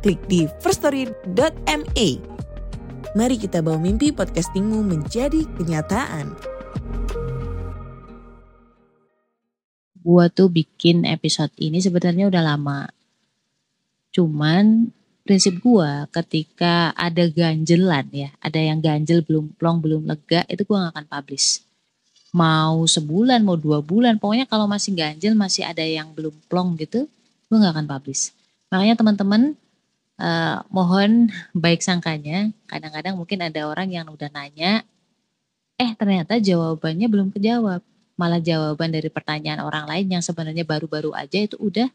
klik di firststory.me. Mari kita bawa mimpi podcastingmu menjadi kenyataan. Gua tuh bikin episode ini sebenarnya udah lama. Cuman prinsip gua ketika ada ganjelan ya, ada yang ganjel belum plong belum lega itu gua gak akan publish. Mau sebulan, mau dua bulan, pokoknya kalau masih ganjel masih ada yang belum plong gitu, gua gak akan publish. Makanya teman-teman uh, mohon baik sangkanya, kadang-kadang mungkin ada orang yang udah nanya, eh ternyata jawabannya belum kejawab. Malah jawaban dari pertanyaan orang lain yang sebenarnya baru-baru aja itu udah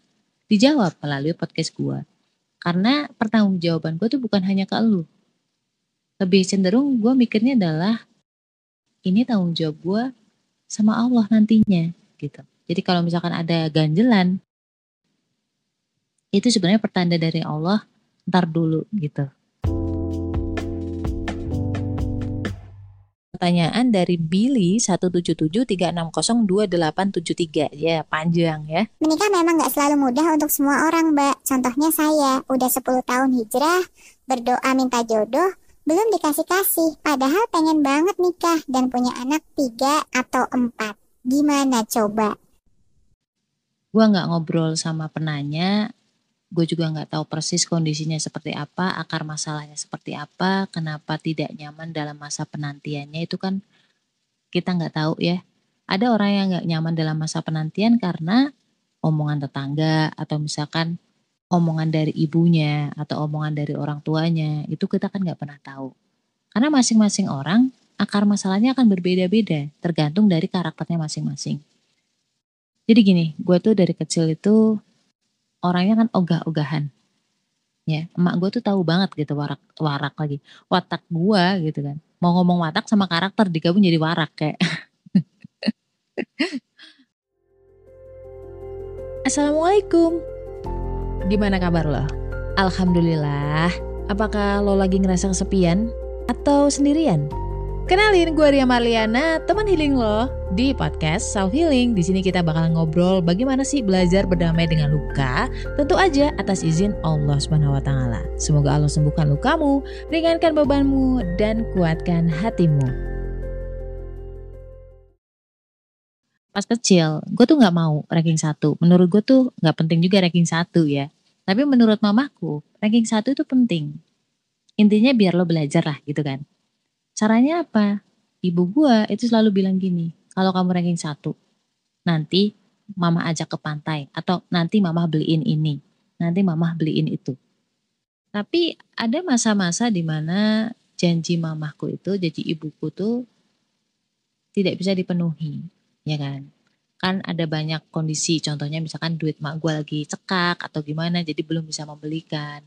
dijawab melalui podcast gua. Karena pertanggung jawaban gue tuh bukan hanya ke lu. Lebih cenderung gue mikirnya adalah ini tanggung jawab gue sama Allah nantinya gitu. Jadi kalau misalkan ada ganjelan, itu sebenarnya pertanda dari Allah ntar dulu gitu. Pertanyaan dari Billy 17736028873 ya panjang ya. Menikah memang gak selalu mudah untuk semua orang mbak. Contohnya saya udah 10 tahun hijrah, berdoa minta jodoh, belum dikasih-kasih. Padahal pengen banget nikah dan punya anak 3 atau 4. Gimana coba? Gua nggak ngobrol sama penanya, gue juga nggak tahu persis kondisinya seperti apa, akar masalahnya seperti apa, kenapa tidak nyaman dalam masa penantiannya itu kan kita nggak tahu ya. Ada orang yang nggak nyaman dalam masa penantian karena omongan tetangga atau misalkan omongan dari ibunya atau omongan dari orang tuanya itu kita kan nggak pernah tahu. Karena masing-masing orang akar masalahnya akan berbeda-beda tergantung dari karakternya masing-masing. Jadi gini, gue tuh dari kecil itu orangnya kan ogah-ogahan. Ya, emak gue tuh tahu banget gitu warak warak lagi. Watak gue gitu kan. Mau ngomong watak sama karakter digabung jadi warak kayak. Assalamualaikum. Gimana kabar lo? Alhamdulillah. Apakah lo lagi ngerasa kesepian atau sendirian? Kenalin gue Ria Marliana, teman healing lo di podcast Self Healing. Di sini kita bakal ngobrol bagaimana sih belajar berdamai dengan luka, tentu aja atas izin Allah Subhanahu wa taala. Semoga Allah sembuhkan lukamu, ringankan bebanmu dan kuatkan hatimu. Pas kecil, gue tuh nggak mau ranking satu. Menurut gue tuh nggak penting juga ranking satu ya. Tapi menurut mamaku, ranking satu itu penting. Intinya biar lo belajar lah gitu kan Caranya apa? Ibu gua itu selalu bilang gini, kalau kamu ranking satu, nanti mama ajak ke pantai atau nanti mama beliin ini, nanti mama beliin itu. Tapi ada masa-masa di mana janji mamahku itu, jadi ibuku tuh tidak bisa dipenuhi, ya kan? Kan ada banyak kondisi, contohnya misalkan duit mak gue lagi cekak atau gimana, jadi belum bisa membelikan.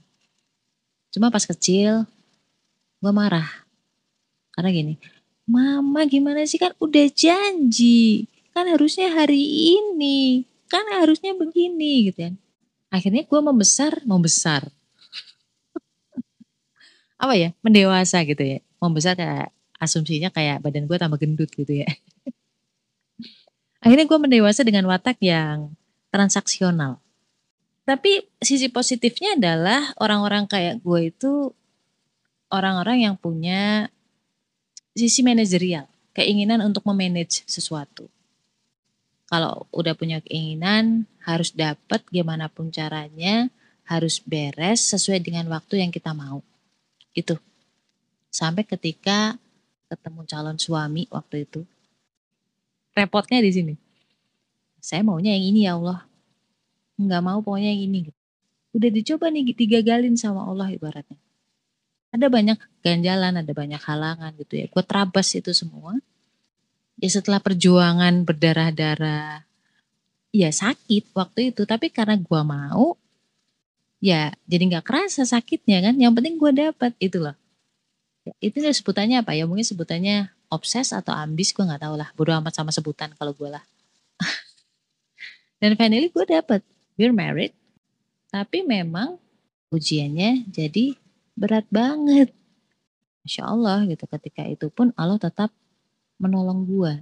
Cuma pas kecil, gue marah karena gini, mama gimana sih kan udah janji. Kan harusnya hari ini. Kan harusnya begini gitu kan. Akhirnya gue membesar, membesar. Apa ya, mendewasa gitu ya. Membesar kayak asumsinya kayak badan gue tambah gendut gitu ya. Akhirnya gue mendewasa dengan watak yang transaksional. Tapi sisi positifnya adalah orang-orang kayak gue itu orang-orang yang punya sisi manajerial, keinginan untuk memanage sesuatu. Kalau udah punya keinginan, harus dapat gimana pun caranya, harus beres sesuai dengan waktu yang kita mau. Itu. Sampai ketika ketemu calon suami waktu itu. Repotnya di sini. Saya maunya yang ini ya Allah. Enggak mau pokoknya yang ini. Udah dicoba nih digagalin sama Allah ibaratnya ada banyak ganjalan, ada banyak halangan gitu ya. Gue terabas itu semua. Ya setelah perjuangan berdarah-darah, ya sakit waktu itu. Tapi karena gue mau, ya jadi nggak kerasa sakitnya kan. Yang penting gue dapat itu loh. Ya, itu sebutannya apa ya? Mungkin sebutannya obses atau ambis gue nggak tahu lah. Bodo amat sama sebutan kalau gue lah. Dan finally gue dapet. We're married. Tapi memang ujiannya jadi berat banget. Masya Allah gitu. Ketika itu pun Allah tetap menolong gue.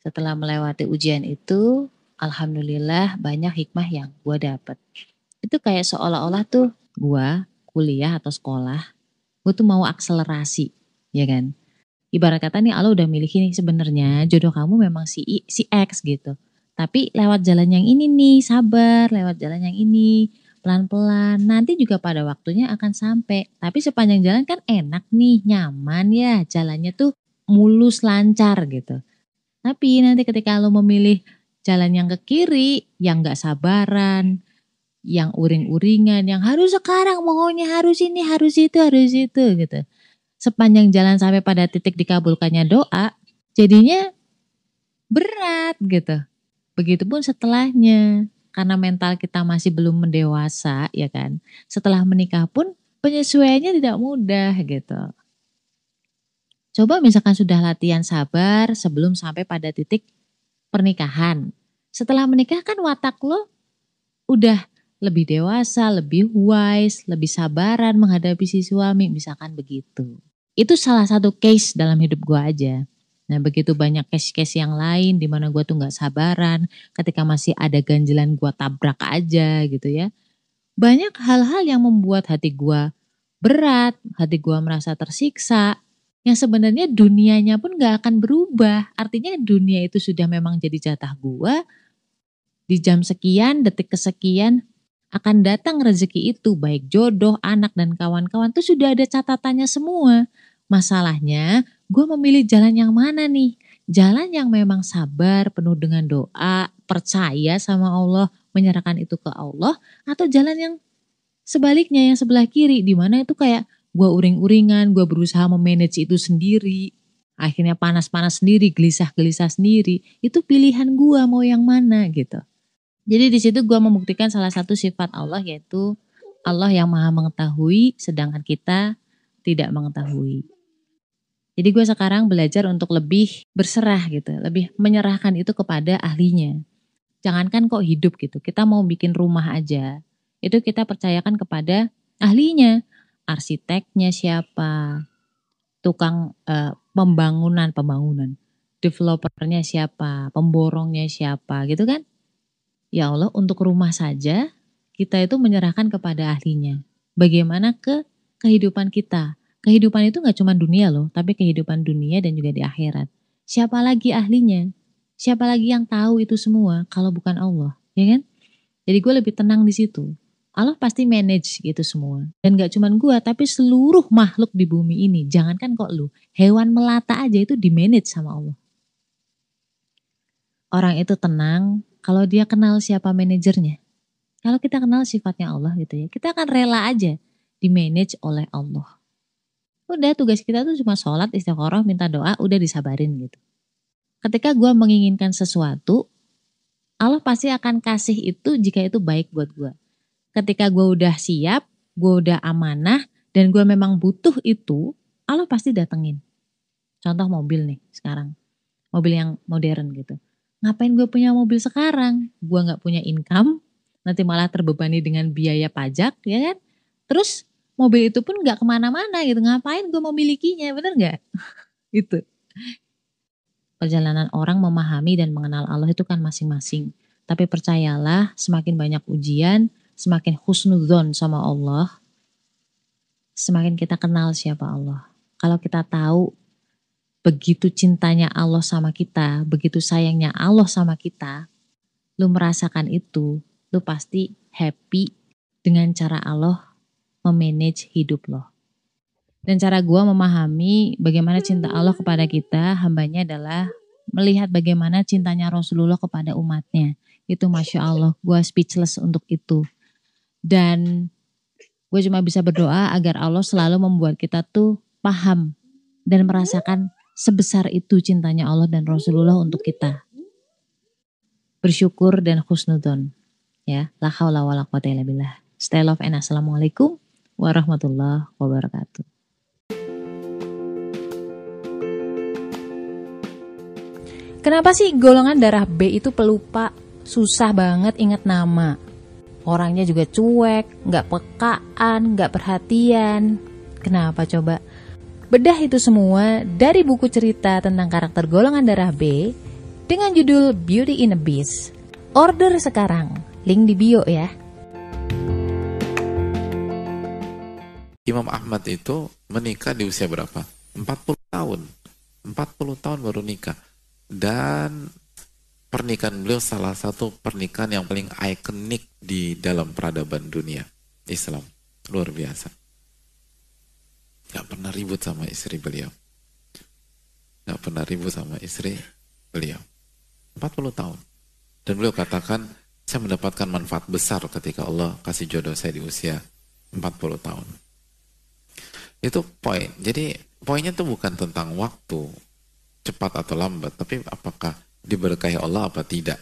Setelah melewati ujian itu, Alhamdulillah banyak hikmah yang gue dapet. Itu kayak seolah-olah tuh gue kuliah atau sekolah, gue tuh mau akselerasi, ya kan? Ibarat kata nih Allah udah milih nih sebenarnya jodoh kamu memang si si X gitu. Tapi lewat jalan yang ini nih, sabar, lewat jalan yang ini, pelan-pelan. Nanti juga pada waktunya akan sampai. Tapi sepanjang jalan kan enak nih, nyaman ya. Jalannya tuh mulus, lancar gitu. Tapi nanti ketika lo memilih jalan yang ke kiri, yang gak sabaran, yang uring-uringan, yang harus sekarang, maunya harus ini, harus itu, harus itu gitu. Sepanjang jalan sampai pada titik dikabulkannya doa, jadinya berat gitu. Begitupun setelahnya, karena mental kita masih belum mendewasa, ya kan. Setelah menikah pun penyesuaiannya tidak mudah gitu. Coba misalkan sudah latihan sabar sebelum sampai pada titik pernikahan. Setelah menikah kan watak lo udah lebih dewasa, lebih wise, lebih sabaran menghadapi si suami, misalkan begitu. Itu salah satu case dalam hidup gue aja. Nah begitu banyak case-case yang lain di mana gue tuh nggak sabaran, ketika masih ada ganjelan gue tabrak aja gitu ya. Banyak hal-hal yang membuat hati gue berat, hati gue merasa tersiksa, yang sebenarnya dunianya pun gak akan berubah. Artinya dunia itu sudah memang jadi jatah gue, di jam sekian, detik kesekian, akan datang rezeki itu, baik jodoh, anak, dan kawan-kawan, itu sudah ada catatannya semua. Masalahnya, gue memilih jalan yang mana nih? Jalan yang memang sabar, penuh dengan doa, percaya sama Allah, menyerahkan itu ke Allah, atau jalan yang sebaliknya, yang sebelah kiri, di mana itu kayak gue uring-uringan, gue berusaha memanage itu sendiri, akhirnya panas-panas sendiri, gelisah-gelisah sendiri, itu pilihan gue mau yang mana gitu. Jadi di situ gue membuktikan salah satu sifat Allah yaitu Allah yang maha mengetahui sedangkan kita tidak mengetahui. Jadi gue sekarang belajar untuk lebih berserah gitu, lebih menyerahkan itu kepada ahlinya. Jangankan kok hidup gitu, kita mau bikin rumah aja, itu kita percayakan kepada ahlinya. Arsiteknya siapa, tukang uh, pembangunan, pembangunan, developernya siapa, pemborongnya siapa gitu kan. Ya Allah untuk rumah saja kita itu menyerahkan kepada ahlinya. Bagaimana ke kehidupan kita, Kehidupan itu gak cuma dunia loh, tapi kehidupan dunia dan juga di akhirat. Siapa lagi ahlinya? Siapa lagi yang tahu itu semua kalau bukan Allah, ya kan? Jadi gue lebih tenang di situ. Allah pasti manage gitu semua. Dan gak cuma gue, tapi seluruh makhluk di bumi ini. Jangankan kok lu, hewan melata aja itu di manage sama Allah. Orang itu tenang kalau dia kenal siapa manajernya. Kalau kita kenal sifatnya Allah gitu ya, kita akan rela aja di manage oleh Allah. Udah tugas kita tuh cuma sholat, istiqoroh, minta doa, udah disabarin gitu. Ketika gue menginginkan sesuatu, Allah pasti akan kasih itu jika itu baik buat gue. Ketika gue udah siap, gue udah amanah, dan gue memang butuh itu, Allah pasti datengin. Contoh mobil nih sekarang, mobil yang modern gitu. Ngapain gue punya mobil sekarang? Gue gak punya income, nanti malah terbebani dengan biaya pajak, ya kan? Terus mobil itu pun nggak ke mana-mana gitu. Ngapain gue memilikinya? Bener nggak? Itu perjalanan orang memahami dan mengenal Allah itu kan masing-masing. Tapi percayalah semakin banyak ujian semakin husnuzon sama Allah semakin kita kenal siapa Allah. Kalau kita tahu begitu cintanya Allah sama kita begitu sayangnya Allah sama kita lu merasakan itu lu pasti happy dengan cara Allah memanage hidup lo. Dan cara gue memahami bagaimana cinta Allah kepada kita, hambanya adalah melihat bagaimana cintanya Rasulullah kepada umatnya. Itu Masya Allah, gue speechless untuk itu. Dan gue cuma bisa berdoa agar Allah selalu membuat kita tuh paham dan merasakan sebesar itu cintanya Allah dan Rasulullah untuk kita. Bersyukur dan khusnudon. Ya, la haula wala quwata illa billah. Stay love and assalamualaikum warahmatullahi wabarakatuh. Kenapa sih golongan darah B itu pelupa, susah banget ingat nama? Orangnya juga cuek, nggak pekaan, nggak perhatian. Kenapa coba? Bedah itu semua dari buku cerita tentang karakter golongan darah B dengan judul Beauty in a Beast. Order sekarang, link di bio ya. Imam Ahmad itu menikah di usia berapa? 40 tahun. 40 tahun baru nikah. Dan pernikahan beliau salah satu pernikahan yang paling ikonik di dalam peradaban dunia Islam. Luar biasa. Gak pernah ribut sama istri beliau. Gak pernah ribut sama istri beliau. 40 tahun. Dan beliau katakan, saya mendapatkan manfaat besar ketika Allah kasih jodoh saya di usia 40 tahun. Itu poin. Jadi poinnya itu bukan tentang waktu, cepat atau lambat, tapi apakah diberkahi Allah apa tidak.